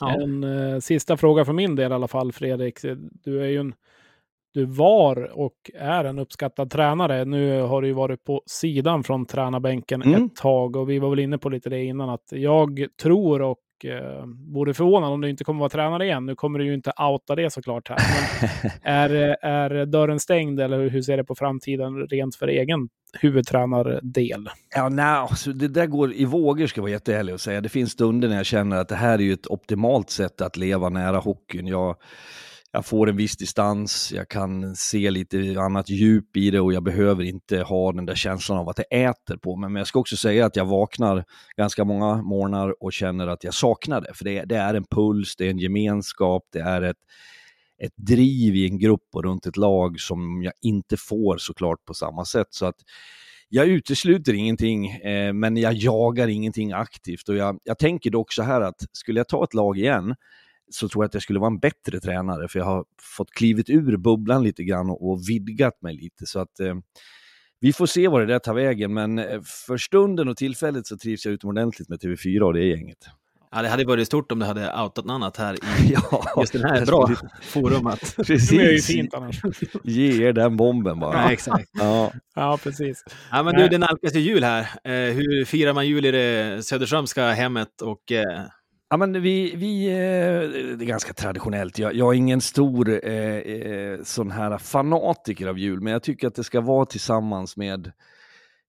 Speaker 1: Ja.
Speaker 2: En eh, sista fråga för min del i alla fall, Fredrik. Du är ju en du var och är en uppskattad tränare. Nu har du ju varit på sidan från tränarbänken
Speaker 5: Mm.
Speaker 2: ett tag och vi var väl inne på lite det innan att jag tror och eh, vore förvånad om du inte kommer vara tränare igen. Nu kommer du ju inte outa det såklart här. [laughs] Är, är dörren stängd eller hur ser det på framtiden rent för egen huvudtränardel?
Speaker 5: Ja, nej, alltså det där går i vågor ska jag vara jätteärlig och säga. Det finns stunder när jag känner att det här är ju ett optimalt sätt att leva nära hockeyn. Jag, jag får en viss distans, jag kan se lite annat djup i det och jag behöver inte ha den där känslan av att det äter på mig. Men jag ska också säga att jag vaknar ganska många morgnar och känner att jag saknar det. För det, det är en puls, det är en gemenskap, det är ett, ett driv i en grupp och runt ett lag som jag inte får såklart på samma sätt. Så att jag utesluter ingenting, eh, men jag jagar ingenting aktivt. Och jag, jag tänker dock så här att skulle jag ta ett lag igen så tror jag att jag skulle vara en bättre tränare, för jag har fått klivit ur bubblan lite grann och, och vidgat mig lite. Så att eh, vi får se vad det där tar vägen, men eh, för stunden och tillfället så trivs jag utomordentligt med TV4 och det gänget.
Speaker 1: Ja, det hade varit stort om du hade outat något annat här i [laughs]
Speaker 5: Ja,
Speaker 1: just den här [laughs] bra forumet. [laughs]
Speaker 5: Precis.
Speaker 2: Det är ju fint annars.
Speaker 5: Ge er den bomben bara.
Speaker 1: Ja, exakt.
Speaker 5: Ja.
Speaker 2: Ja, precis.
Speaker 1: Ja, men du, det nalkas ju jul här. Eh, hur firar man jul i det Söderströmska hemmet? Och, eh,
Speaker 5: Ja, men vi, vi, eh, det är ganska traditionellt. Jag, jag är ingen stor eh, eh, sån här fanatiker av jul, men jag tycker att det ska vara tillsammans med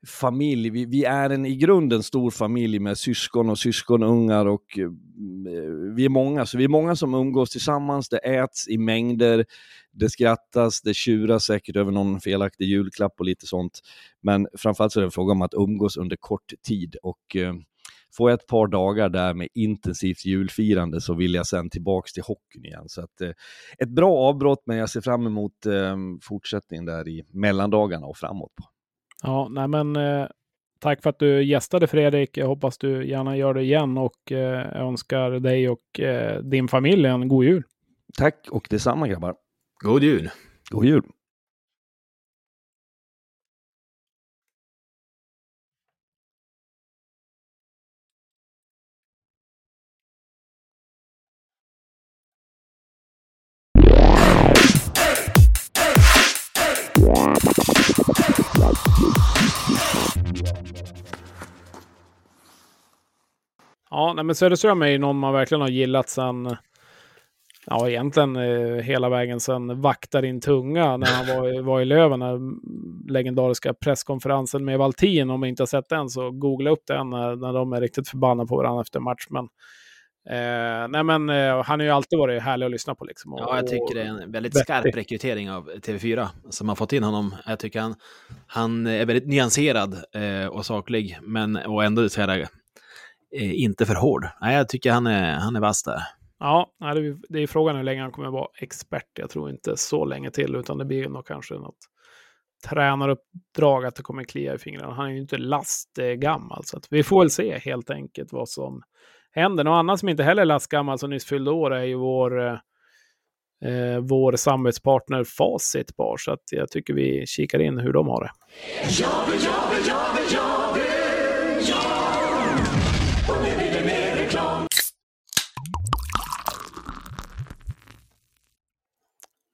Speaker 5: familj. Vi, vi är en i grunden stor familj med syskon och syskonungar och eh, vi är många, så vi är många som umgås tillsammans. Det äts i mängder, det skrattas, det tjuras säkert över någon felaktig julklapp och lite sånt. Men framförallt så är det en fråga om att umgås under kort tid och eh, får jag ett par dagar där med intensivt julfirande så vill jag sen tillbaks till hockeyn igen. Så att, eh, ett bra avbrott, men jag ser fram emot eh, fortsättningen där i mellandagarna och framåt. På.
Speaker 2: Ja, nej men eh, tack för att du gästade Fredrik. Jag hoppas du gärna gör det igen och eh, jag önskar dig och eh, din familj en god jul.
Speaker 5: Tack och detsamma grabbar.
Speaker 1: god jul!
Speaker 5: God jul!
Speaker 2: Ja, nej men Söderström är ju någon man verkligen har gillat sen, ja egentligen eh, hela vägen sen Vakta din tunga när han var, i- var i Löven, den legendariska presskonferensen med Valtin. Om ni inte har sett den så googla upp den när, när de är riktigt förbannade på varandra efter match. Men, eh, nej men eh, han har ju alltid varit härlig att lyssna på liksom. Och,
Speaker 1: Ja, jag tycker det är en väldigt
Speaker 2: vettig.
Speaker 1: skarp rekrytering av TV4 som har fått in honom. Jag tycker han, han är väldigt nyanserad eh, och saklig, men och ändå så här, eh, inte för hård. Nej, jag tycker han är, han är vass där.
Speaker 2: Ja, det, är, det är frågan hur länge han kommer vara expert. Jag tror inte så länge till, utan det blir nog kanske något tränaruppdrag att det kommer klia i fingrarna. Han är ju inte lastgammal, så att vi får väl se helt enkelt vad som händer. Någon annan som inte heller är lastgammal som nyss fyllde år är ju vår, eh, eh, vår samarbetspartner Facit Bar, så att jag tycker vi kikar in hur de har det.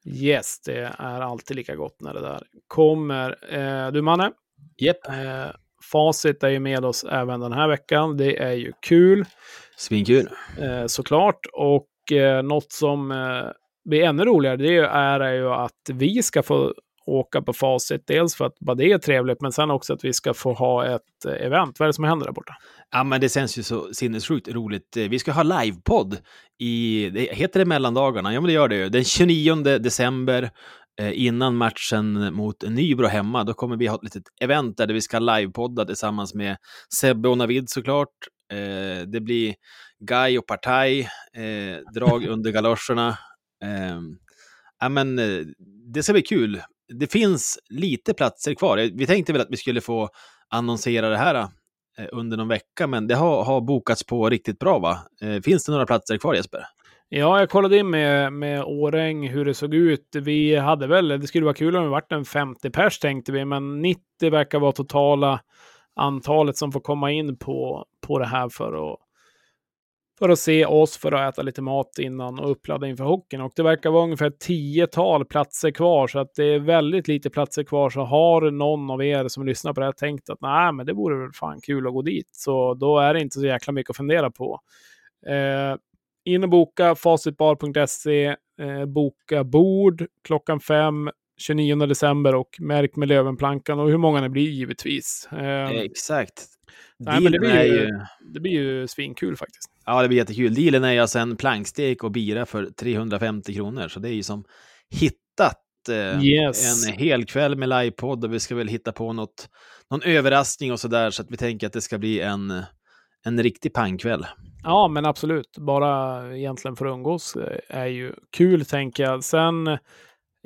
Speaker 2: Yes, det är alltid lika gott när det där kommer. Eh, du Manne,
Speaker 1: Jepp,
Speaker 2: eh, Facit är ju med oss även den här veckan. Det är ju kul
Speaker 1: svinkul.
Speaker 2: eh, såklart. Och eh, något som eh, blir ännu roligare det är, är ju att vi ska få åka på Facit. Dels för att bara det är trevligt, men sen också att vi ska få ha ett eh, event. Vad är det som händer där borta?
Speaker 1: Ja, men det känns ju så sinnessjukt roligt. Eh, Vi ska ha livepodd i, det heter det mellandagarna? Ja, men det gör det ju. Den 29 december, innan matchen mot Nybro hemma, då kommer vi ha ett litet event där vi ska livepodda tillsammans med Sebbe och Navid såklart. Eh, det blir Guy och Partaj, eh, drag [laughs] under galoscherna. Eh, ja, men eh, det ska bli kul. det finns lite platser kvar. Vi tänkte väl att vi skulle få annonsera det här eh, under någon vecka, men det har, har bokats på riktigt bra va? Eh, finns det några platser kvar Jesper?
Speaker 2: Ja, jag kollade in med, med Åräng hur det såg ut. Vi hade väl, det skulle vara kul om vi vart en 50 pers tänkte vi, men 90 verkar vara totala antalet som får komma in på, på det här för att, för att se oss, för att äta lite mat innan och uppladda inför hockeyn. Och det verkar vara ungefär tiotal platser kvar, så att det är väldigt lite platser kvar. Så har någon av er som lyssnar på det här tänkt att nej, men det vore väl fan kul att gå dit, så då är det inte så jäkla mycket att fundera på. Eh, in och boka facitbar.se, eh, boka bord klockan fem 29 december och märk med Lövenplankan och hur många det blir givetvis. Eh,
Speaker 1: Exakt.
Speaker 2: nej, men det, blir ju,
Speaker 1: ju...
Speaker 2: det blir ju svinkul faktiskt.
Speaker 1: Ja, det blir jättekul. Dealen är ju alltså en plankstek och bira för 350 kronor, så det är ju som hittat eh,
Speaker 2: Yes.
Speaker 1: en hel kväll med livepodd och vi ska väl hitta på något, någon överraskning och sådär, så att vi tänker att det ska bli en, en riktig pangkväll.
Speaker 2: Ja, men absolut. Bara egentligen för att umgås eh, är ju kul, tänker jag. Sen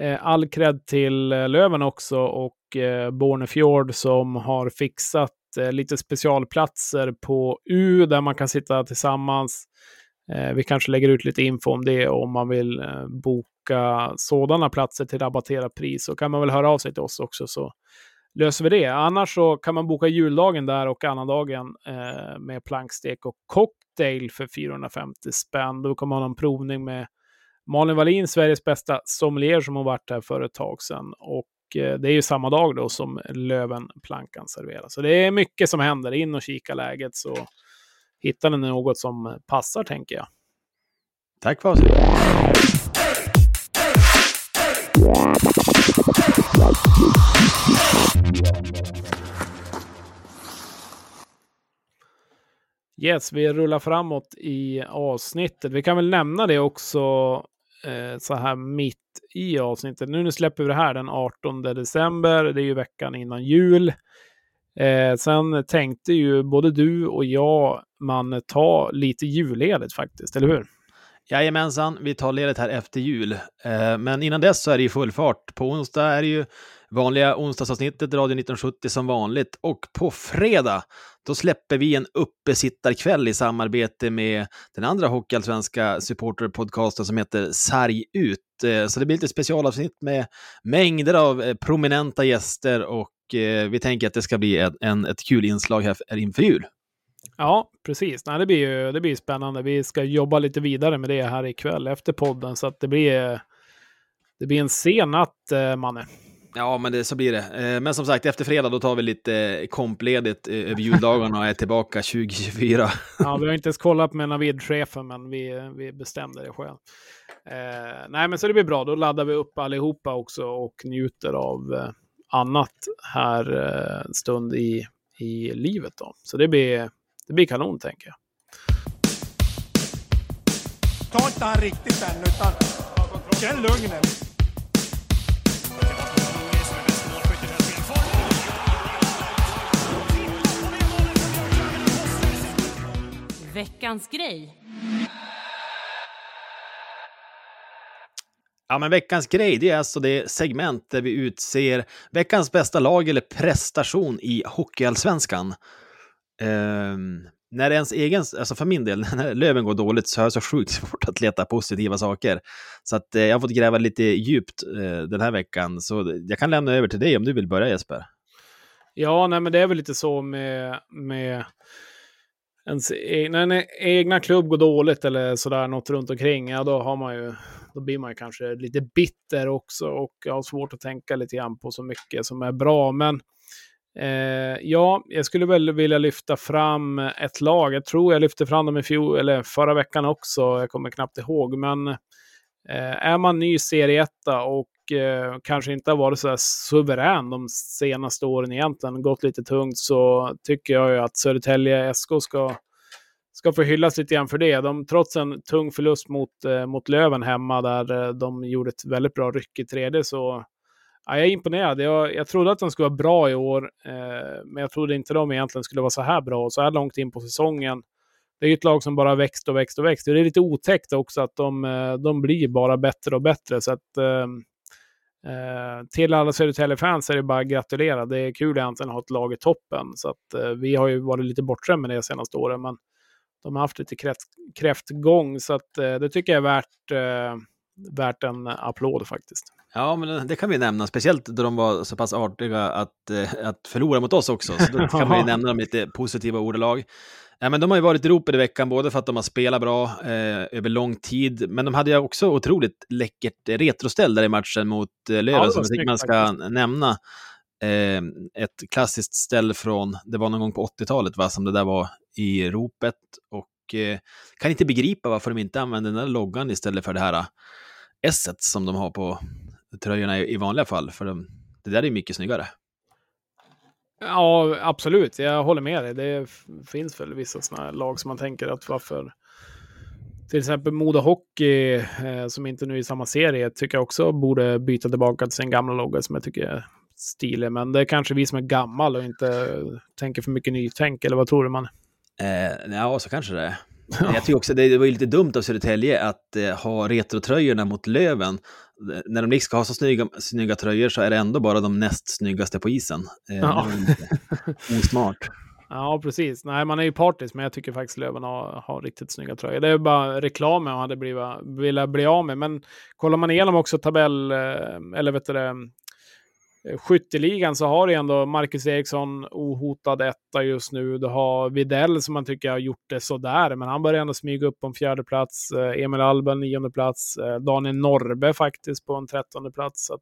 Speaker 2: eh, all cred till eh, Löven också och eh, Bornefjord som har fixat eh, lite specialplatser på U där man kan sitta tillsammans. Eh, vi kanske lägger ut lite info om det om man vill eh, boka sådana platser till rabatterat pris. Så kan man väl höra av sig till oss också så löser vi det. Annars så kan man boka juldagen där och annandagen eh, med plankstek och kock cocktail för 450 spänn. Då kommer man ha en provning med Malin Wallin, Sveriges bästa sommelier som har varit här för ett tag sedan. Och eh, det är ju samma dag då som Lövenplankan serveras. Så det är mycket som händer. In och kika läget så hittar ni något som passar tänker jag.
Speaker 1: Tack för oss.
Speaker 2: Yes, vi rullar framåt i avsnittet. Vi kan väl nämna det också eh, så här mitt i avsnittet. Nu, nu släpper vi det här den 18 december. Det är ju veckan innan jul. Eh, sen tänkte ju både du och jag man ta lite julledigt faktiskt, eller hur?
Speaker 1: Jajamensan, vi tar ledigt här efter jul. Eh, Men innan dess så är det ju full fart. På onsdag är det ju vanliga onsdagsavsnittet, Radio 1970 som vanligt. Och på fredag, då släpper vi en uppesittarkväll i samarbete med den andra hockeyallsvenska supporterpodcasten som heter Sarg ut. Eh, så det blir lite specialavsnitt med mängder av eh, prominenta gäster och eh, vi tänker att det ska bli en, en, ett kul inslag här inför jul.
Speaker 2: Ja, precis. Nej, det blir ju det blir spännande. Vi ska jobba lite vidare med det här ikväll efter podden, så att det blir, det blir en sen natt, Manne.
Speaker 1: Ja, men det, så blir det. Eh, Men som sagt, efter fredag då tar vi lite kompledigt eh, över juldagarna och är tillbaka 2024.
Speaker 2: Ja, vi har inte ens kollat med Navid-chefen, men vi, vi bestämde det själv. Eh, nej, men så det blir bra. Då laddar vi upp allihopa också och njuter av eh, annat här eh, en stund i, i livet. Då. Så det blir, det blir kanon, tänker jag.
Speaker 6: Ta inte han riktigt än, utan känn lugnet.
Speaker 7: Veckans grej.
Speaker 1: Ja, men veckans grej, det är alltså det segment där vi utser veckans bästa lag eller prestation i Hockeyallsvenskan. Ehm, när ens egen, alltså för min del, [laughs] när Löven går dåligt så har jag så sjukt svårt att leta positiva saker. Så att eh, jag har fått gräva lite djupt eh, den här veckan. Så jag kan lämna över till dig om du vill börja Jesper.
Speaker 2: Ja, nej, men det är väl lite så med, med ens egna, när en egna klubb går dåligt eller sådär, något runt omkring, ja då har man ju, då blir man ju kanske lite bitter också och jag har svårt att tänka lite grann på så mycket som är bra. Men eh, ja, jag skulle väl vilja lyfta fram ett lag. Jag tror jag lyfte fram dem i fjol, eller förra veckan också, jag kommer knappt ihåg, men eh, är man ny serieetta och eh, kanske inte har varit så här suverän de senaste åren egentligen, gått lite tungt, så tycker jag ju att Södertälje SK ska, ska få hyllas lite grann för det. De, trots en tung förlust mot, eh, mot Löven hemma, där eh, de gjorde ett väldigt bra ryck i tredje, så ja, jag är imponerad. Jag, jag trodde att de skulle vara bra i år, eh, men jag trodde inte de egentligen skulle vara så här bra, så här långt in på säsongen. Det är ju ett lag som bara växt och växt och växt. Det är lite otäckt också att de, eh, de blir bara bättre och bättre. Så att, eh, Eh, till alla Södertälje-fans är det bara att gratulera. Det är kul att ha ett lag i toppen. Så att, eh, vi har ju varit lite bortskämda med det de senaste åren, men de har haft lite kräft, kräftgång, så att, eh, det tycker jag är värt, eh, värt en applåd faktiskt.
Speaker 1: Ja, men det- kan vi nämna, speciellt då de var så pass artiga att, eh, att förlora mot oss också. Så då kan man ju [laughs] nämna dem lite positiva ordalag. Ja, men de har ju varit i ropet i veckan, både för att de har spelat bra eh, över lång tid, men de hade ju också otroligt läckert retroställ där i matchen mot eh, Löven,
Speaker 2: Ja,
Speaker 1: som jag tycker man ska nämna. Eh, ett klassiskt ställ från, det var någon gång på 80-talet, va, som det där var i ropet. Och eh, kan inte begripa varför de inte använder den där loggan istället för det här S som de har på tröjorna i, i vanliga fall, för de, det där är mycket snyggare.
Speaker 2: Ja, absolut. Jag håller med dig. Det finns väl vissa sådana lag som man tänker att varför... Till exempel Modo Hockey, eh, som inte nu är i samma serie, tycker jag också borde byta tillbaka till sin gamla logga som jag tycker är stilig. Men det är kanske vi som är gammal och inte tänker för mycket nytänk, eller vad tror du man?
Speaker 1: Eh, ja, så kanske det är. [laughs] Jag tycker också det, det var ju lite dumt av Södertälje att eh, ha retrotröjorna mot Löven. När de liksom ska ha så snygga, snygga tröjor så är det ändå bara de näst snyggaste på isen. Eh,
Speaker 2: Ja.
Speaker 1: Osmart. [laughs]
Speaker 2: Ja, precis. Nej, man är ju partisk, men jag tycker faktiskt Löven har, har riktigt snygga tröjor. Det är bara reklamen man hade blivit, velat bli av med. Men kollar man igenom också tabell, eh, eller vet du det, Eh, skytteligan så har du ändå Marcus Eriksson ohotad etta just nu. Du har Videll som man tycker har gjort det sådär, men han börjar ändå smyga upp på en fjärde plats. Eh, Emil Alben nionde plats. Eh, Daniel Norbe faktiskt på en trettonde plats. Så att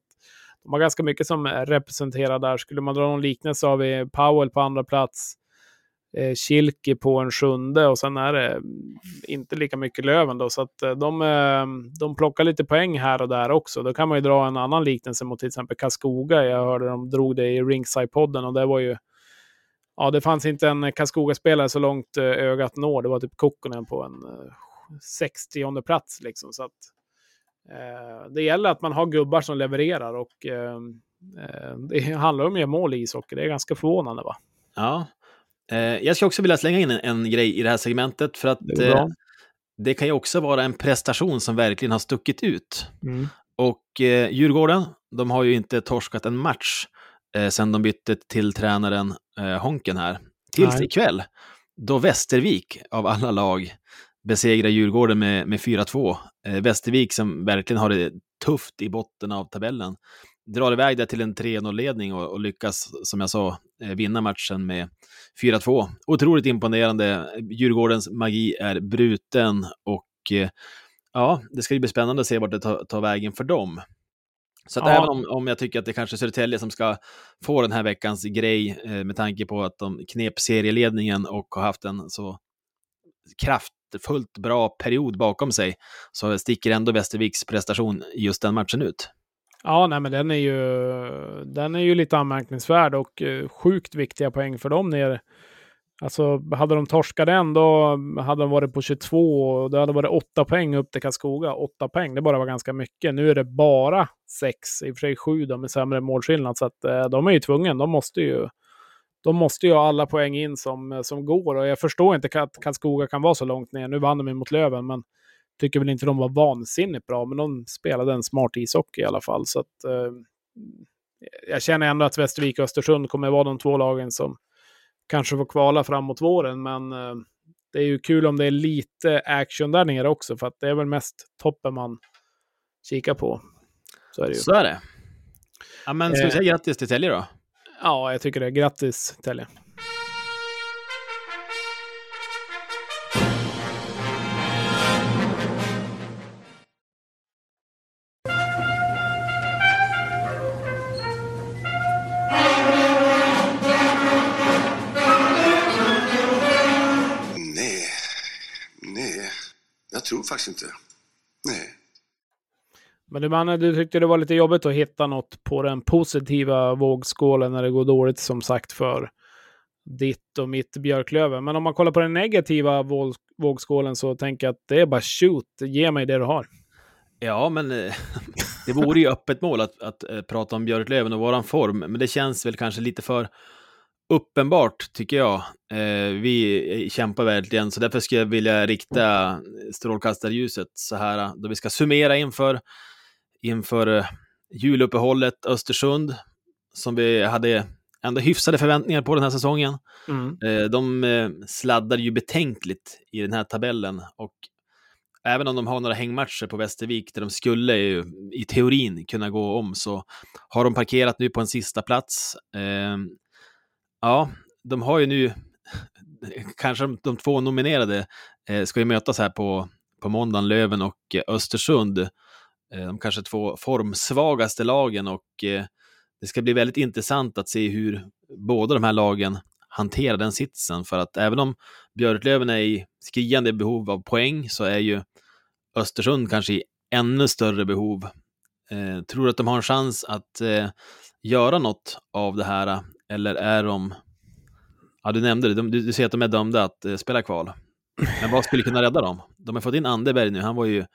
Speaker 2: de har ganska mycket som representerar där. Skulle man dra någon liknelse har vi Powell på andra plats eh, Kilke på en sjunde och sen är det inte lika mycket Löven då. Så att eh, de, eh, de plockar lite poäng här och där också. Då kan man ju dra en annan liknelse mot till exempel Karlskoga. Jag hörde de drog det i Ringside-podden och det var ju Ja, det fanns inte en Karlskoga-spelare så långt eh, ögat når. Det var typ Kokkonen på en 60 plats liksom. Så att, eh, det gäller att man har gubbar som levererar och eh, det handlar om att göra mål i ishockey. Det är ganska förvånande va?
Speaker 1: Ja. Eh, jag ska också vilja slänga in en, en grej i det här segmentet, för att
Speaker 2: Det
Speaker 1: eh, det kan ju också vara en prestation som verkligen har stuckit ut.
Speaker 2: Mm.
Speaker 1: Och eh, Djurgården, de har ju inte torskat en match eh, sen de bytte till tränaren eh, Honken här. Tills
Speaker 2: Nej.
Speaker 1: ikväll, då Västervik av alla lag besegrar Djurgården med, med 4-2. Eh, Västervik som verkligen har det tufft i botten av tabellen drar iväg det till en 3-0-ledning och, och lyckas, som jag sa, eh, vinna matchen med 4-2. Otroligt imponerande. Djurgårdens magi är bruten och eh, ja, det ska ju bli spännande att se vart det tar, tar vägen för dem. Så att
Speaker 2: Ja.
Speaker 1: även om, om jag tycker att det kanske är Södertälje som ska få den här veckans grej eh, med tanke på att de knep serieledningen och har haft en så kraftfullt bra period bakom sig, så sticker ändå Västerviks prestation i just den matchen ut.
Speaker 2: Ja, nej, men den är ju, den är ju lite anmärkningsvärd och eh, sjukt viktiga poäng för dem nere. Alltså, hade de torskat den, då hade de varit på 22 och det hade varit 8 poäng upp till Karlskoga. 8 poäng, det bara var ganska mycket. Nu är det bara 6, i och för sig 7 då, med sämre målskillnad. Så att, eh, de är ju tvungna, de måste ju, de måste ju ha alla poäng in som, eh, som går. Och jag förstår inte att Karlskoga kan vara så långt ner. Nu vann de ju mot Löven, men tycker väl inte de var vansinnigt bra, men de spelade en smart ishockey i alla fall. Så att, eh, jag känner ändå att Västervik och Östersund kommer vara de två lagen som kanske får kvala framåt våren, men eh, det är ju kul om det är lite action där nere också, för att det är väl mest toppen man kikar på. Så är det ju.
Speaker 1: Så är det. Ja, men ska vi
Speaker 2: Eh.
Speaker 1: säga grattis till Tälje då?
Speaker 2: Ja, jag tycker det. Grattis, Telge.
Speaker 8: Faktiskt inte. Nej.
Speaker 2: Men du, Manne, du tyckte det var lite jobbigt att hitta något på den positiva vågskålen när det går dåligt, som sagt, för ditt och mitt Björklöven. Men om man kollar på den negativa våg- vågskålen så tänker jag att det är bara shoot, ge mig det du har.
Speaker 1: Ja, men eh, det vore ju [laughs] öppet mål att, att eh, prata om Björklöven och våran form, men det känns väl kanske lite för uppenbart, tycker jag. Eh, vi kämpar verkligen, så därför skulle jag vilja rikta strålkastarljuset så här, då vi ska summera inför, inför eh, juluppehållet Östersund, som vi hade ändå hyfsade förväntningar på den här säsongen.
Speaker 2: Mm.
Speaker 1: Eh, de sladdar ju betänkligt i den här tabellen och även om de har några hängmatcher på Västervik där de skulle ju, i teorin kunna gå om så har de parkerat nu på en sista plats. Ja, de har ju nu, [laughs] kanske de, två nominerade eh, ska ju mötas här på, på måndagen, Löven och Östersund. Eh, de kanske två formsvagaste lagen och eh, det ska bli väldigt intressant att se hur båda de här lagen hanterar den sitsen. För att även om Björklöven är i skriande behov av poäng så är ju Östersund kanske i ännu större behov. Eh, tror du att de har en chans att eh, göra något av det här? Eh, eller är de... Ja, du nämnde det, de, du, du ser att de är dömda att eh, spela kval. Men vad skulle kunna rädda dem? De har fått in Anderberg nu, han var ju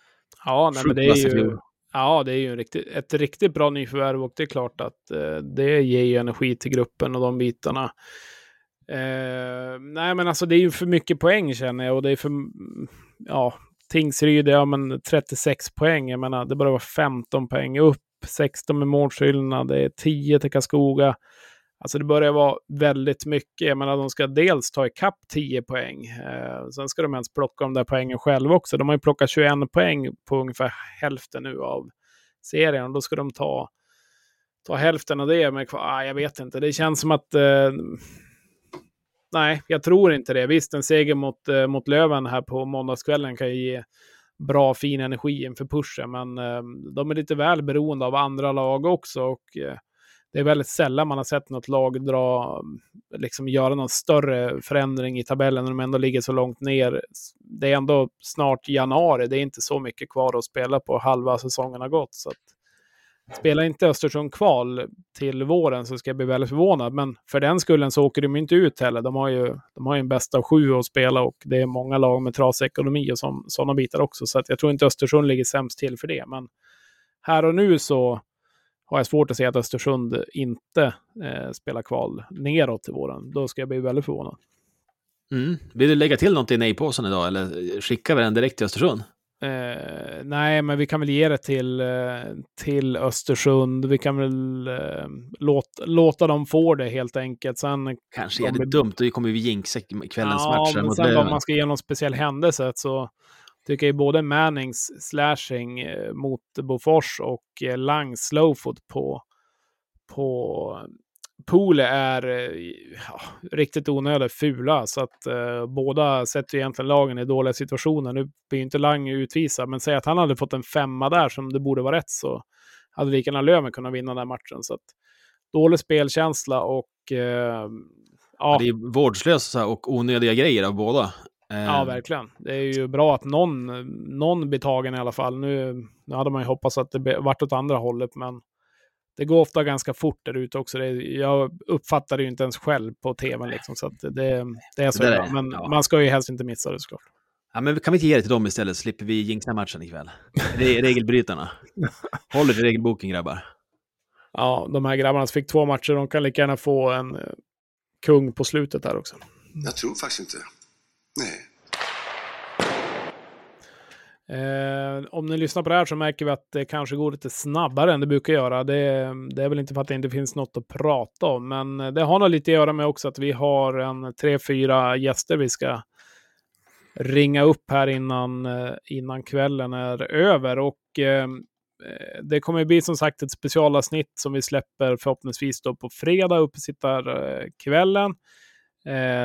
Speaker 2: Ja, nej, men det är ju, ja, det är ju en riktigt, ett riktigt bra nyförvärv och det är klart att eh, det ger ju energi till gruppen och de bitarna. Eh, nej, men alltså det är ju för mycket poäng känner jag och det är för, ja, Tingsryd, ja men 36 poäng, jag menar det bara var 15 poäng upp, 16 med målskillnad, det är 10 till Karlskoga. Alltså det börjar vara väldigt mycket. Jag menar, de ska dels ta ikapp 10 poäng. Eh, sen ska de ens plocka de där poängen själva också. De har ju plockat 21 poäng på ungefär hälften nu av serien. Och då ska de ta, ta hälften av det. Men ah, jag vet inte. Det känns som att... Eh, nej, jag tror inte det. Visst, en seger mot, eh, mot Löven här på måndagskvällen kan ju ge bra, fin energi inför pushen. Men eh, de är lite väl beroende av andra lag också. Och, eh, det är väldigt sällan man har sett något lag dra, liksom göra någon större förändring i tabellen när de ändå ligger så långt ner. Det är ändå snart januari, det är inte så mycket kvar att spela på, halva säsongen har gått. Så att, spelar inte Östersund kval till våren så ska jag bli väldigt förvånad, men för den skullen så åker de inte ut heller. De har ju, de har ju en bästa av sju att spela och det är många lag med trasig ekonomi och sådana bitar också, så att jag tror inte Östersund ligger sämst till för det. Men här och nu så har jag svårt att se att Östersund inte eh, spelar kval neråt till våren. Då ska jag bli väldigt förvånad.
Speaker 1: Mm. Vill du lägga till något i nej-påsen idag eller skickar vi den direkt till Östersund?
Speaker 2: Eh, nej, men vi kan väl ge det till, eh, till Östersund. Vi kan väl eh, låta, låta dem få det helt enkelt. Sen,
Speaker 1: Kanske är det
Speaker 2: är-
Speaker 1: dumt, då kommer vi jinxa kvällens
Speaker 2: ja,
Speaker 1: matcher
Speaker 2: men sen om man ska ge någon speciell händelse så tycker jag både Mannings slashing eh, mot Bofors och eh, Langs slowfoot på, på eh, Pole är ja, riktigt onödigt fula. Så att eh, båda sätter egentligen lagen i dåliga situationer. Nu blir ju inte Lang utvisad, men säg att han hade fått en femma där som det borde vara rätt så hade lika gärna Löven kunnat vinna den här matchen. Så att, dålig spelkänsla och eh,
Speaker 1: Ja,
Speaker 2: ja,
Speaker 1: det är vårdslösa och onödiga grejer av båda. Eh,
Speaker 2: Ja, verkligen. Det är ju bra att någon, någon blir tagen i alla fall. Nu, nu hade man ju hoppats att det vart åt andra hållet, men det går ofta ganska fort där ute också. Det, jag uppfattar det ju inte ens själv på tv, liksom, så att det, det är så
Speaker 1: Det där är-
Speaker 2: Men
Speaker 1: ja.
Speaker 2: man ska ju helst inte missa det såklart.
Speaker 1: Ja, men kan vi inte ge det till dem istället, så slipper vi jinxa matchen ikväll. [laughs] Re regelbrytarna. Håll er till regelboken, grabbar.
Speaker 2: Ja, de här grabbarna som fick två matcher, de kan lika gärna få en eh, kung på slutet här också.
Speaker 8: Jag tror faktiskt inte. Nej.
Speaker 2: Eh, om ni lyssnar på det här så märker vi att det kanske går lite snabbare än det brukar göra. Det, det är väl inte för att det inte finns något att prata om, men det har nog lite att göra med också att vi har en tre, fyra gäster vi ska ringa upp här innan, eh, innan kvällen är över. Och eh, det kommer bli som sagt ett specialavsnitt som vi släpper förhoppningsvis då på fredag, uppesittarkvällen. Eh,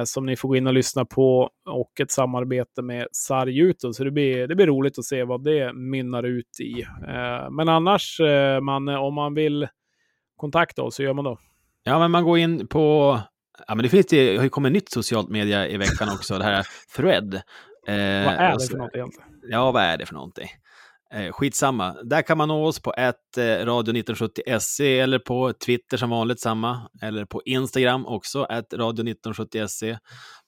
Speaker 2: som ni får gå in och lyssna på och ett samarbete med Sarjuto. Så det blir, det blir roligt att se vad det mynnar ut i. Eh, men annars, eh, man, om man vill kontakta oss, så gör man då.
Speaker 1: Ja, men man går in på... Ja, men det finns det har ju kommit nytt socialt media i veckan också, det här Thread. Eh,
Speaker 2: Vad är det för något egentligen?
Speaker 1: Ja, vad är det för någonting? Eh, skitsamma. Där kan man nå oss på ett eh, radio 1970se eller på Twitter som vanligt samma. Eller på Instagram också, ett radio 1970se.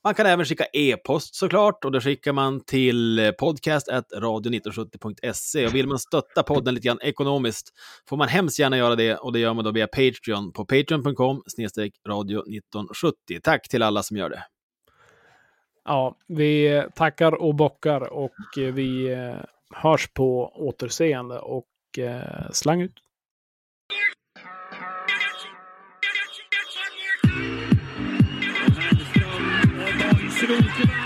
Speaker 1: Man kan även skicka e-post såklart och då skickar man till eh, podcast radio1970.se. Och vill man stötta podden lite grann ekonomiskt får man hemskt gärna göra det och det gör man då via Patreon på patreon.com snedstreck radio 1970. Tack till alla som gör det.
Speaker 2: Ja, vi tackar och bockar och vi eh, hörs på återseende och eh, slang ut.
Speaker 6: Thank.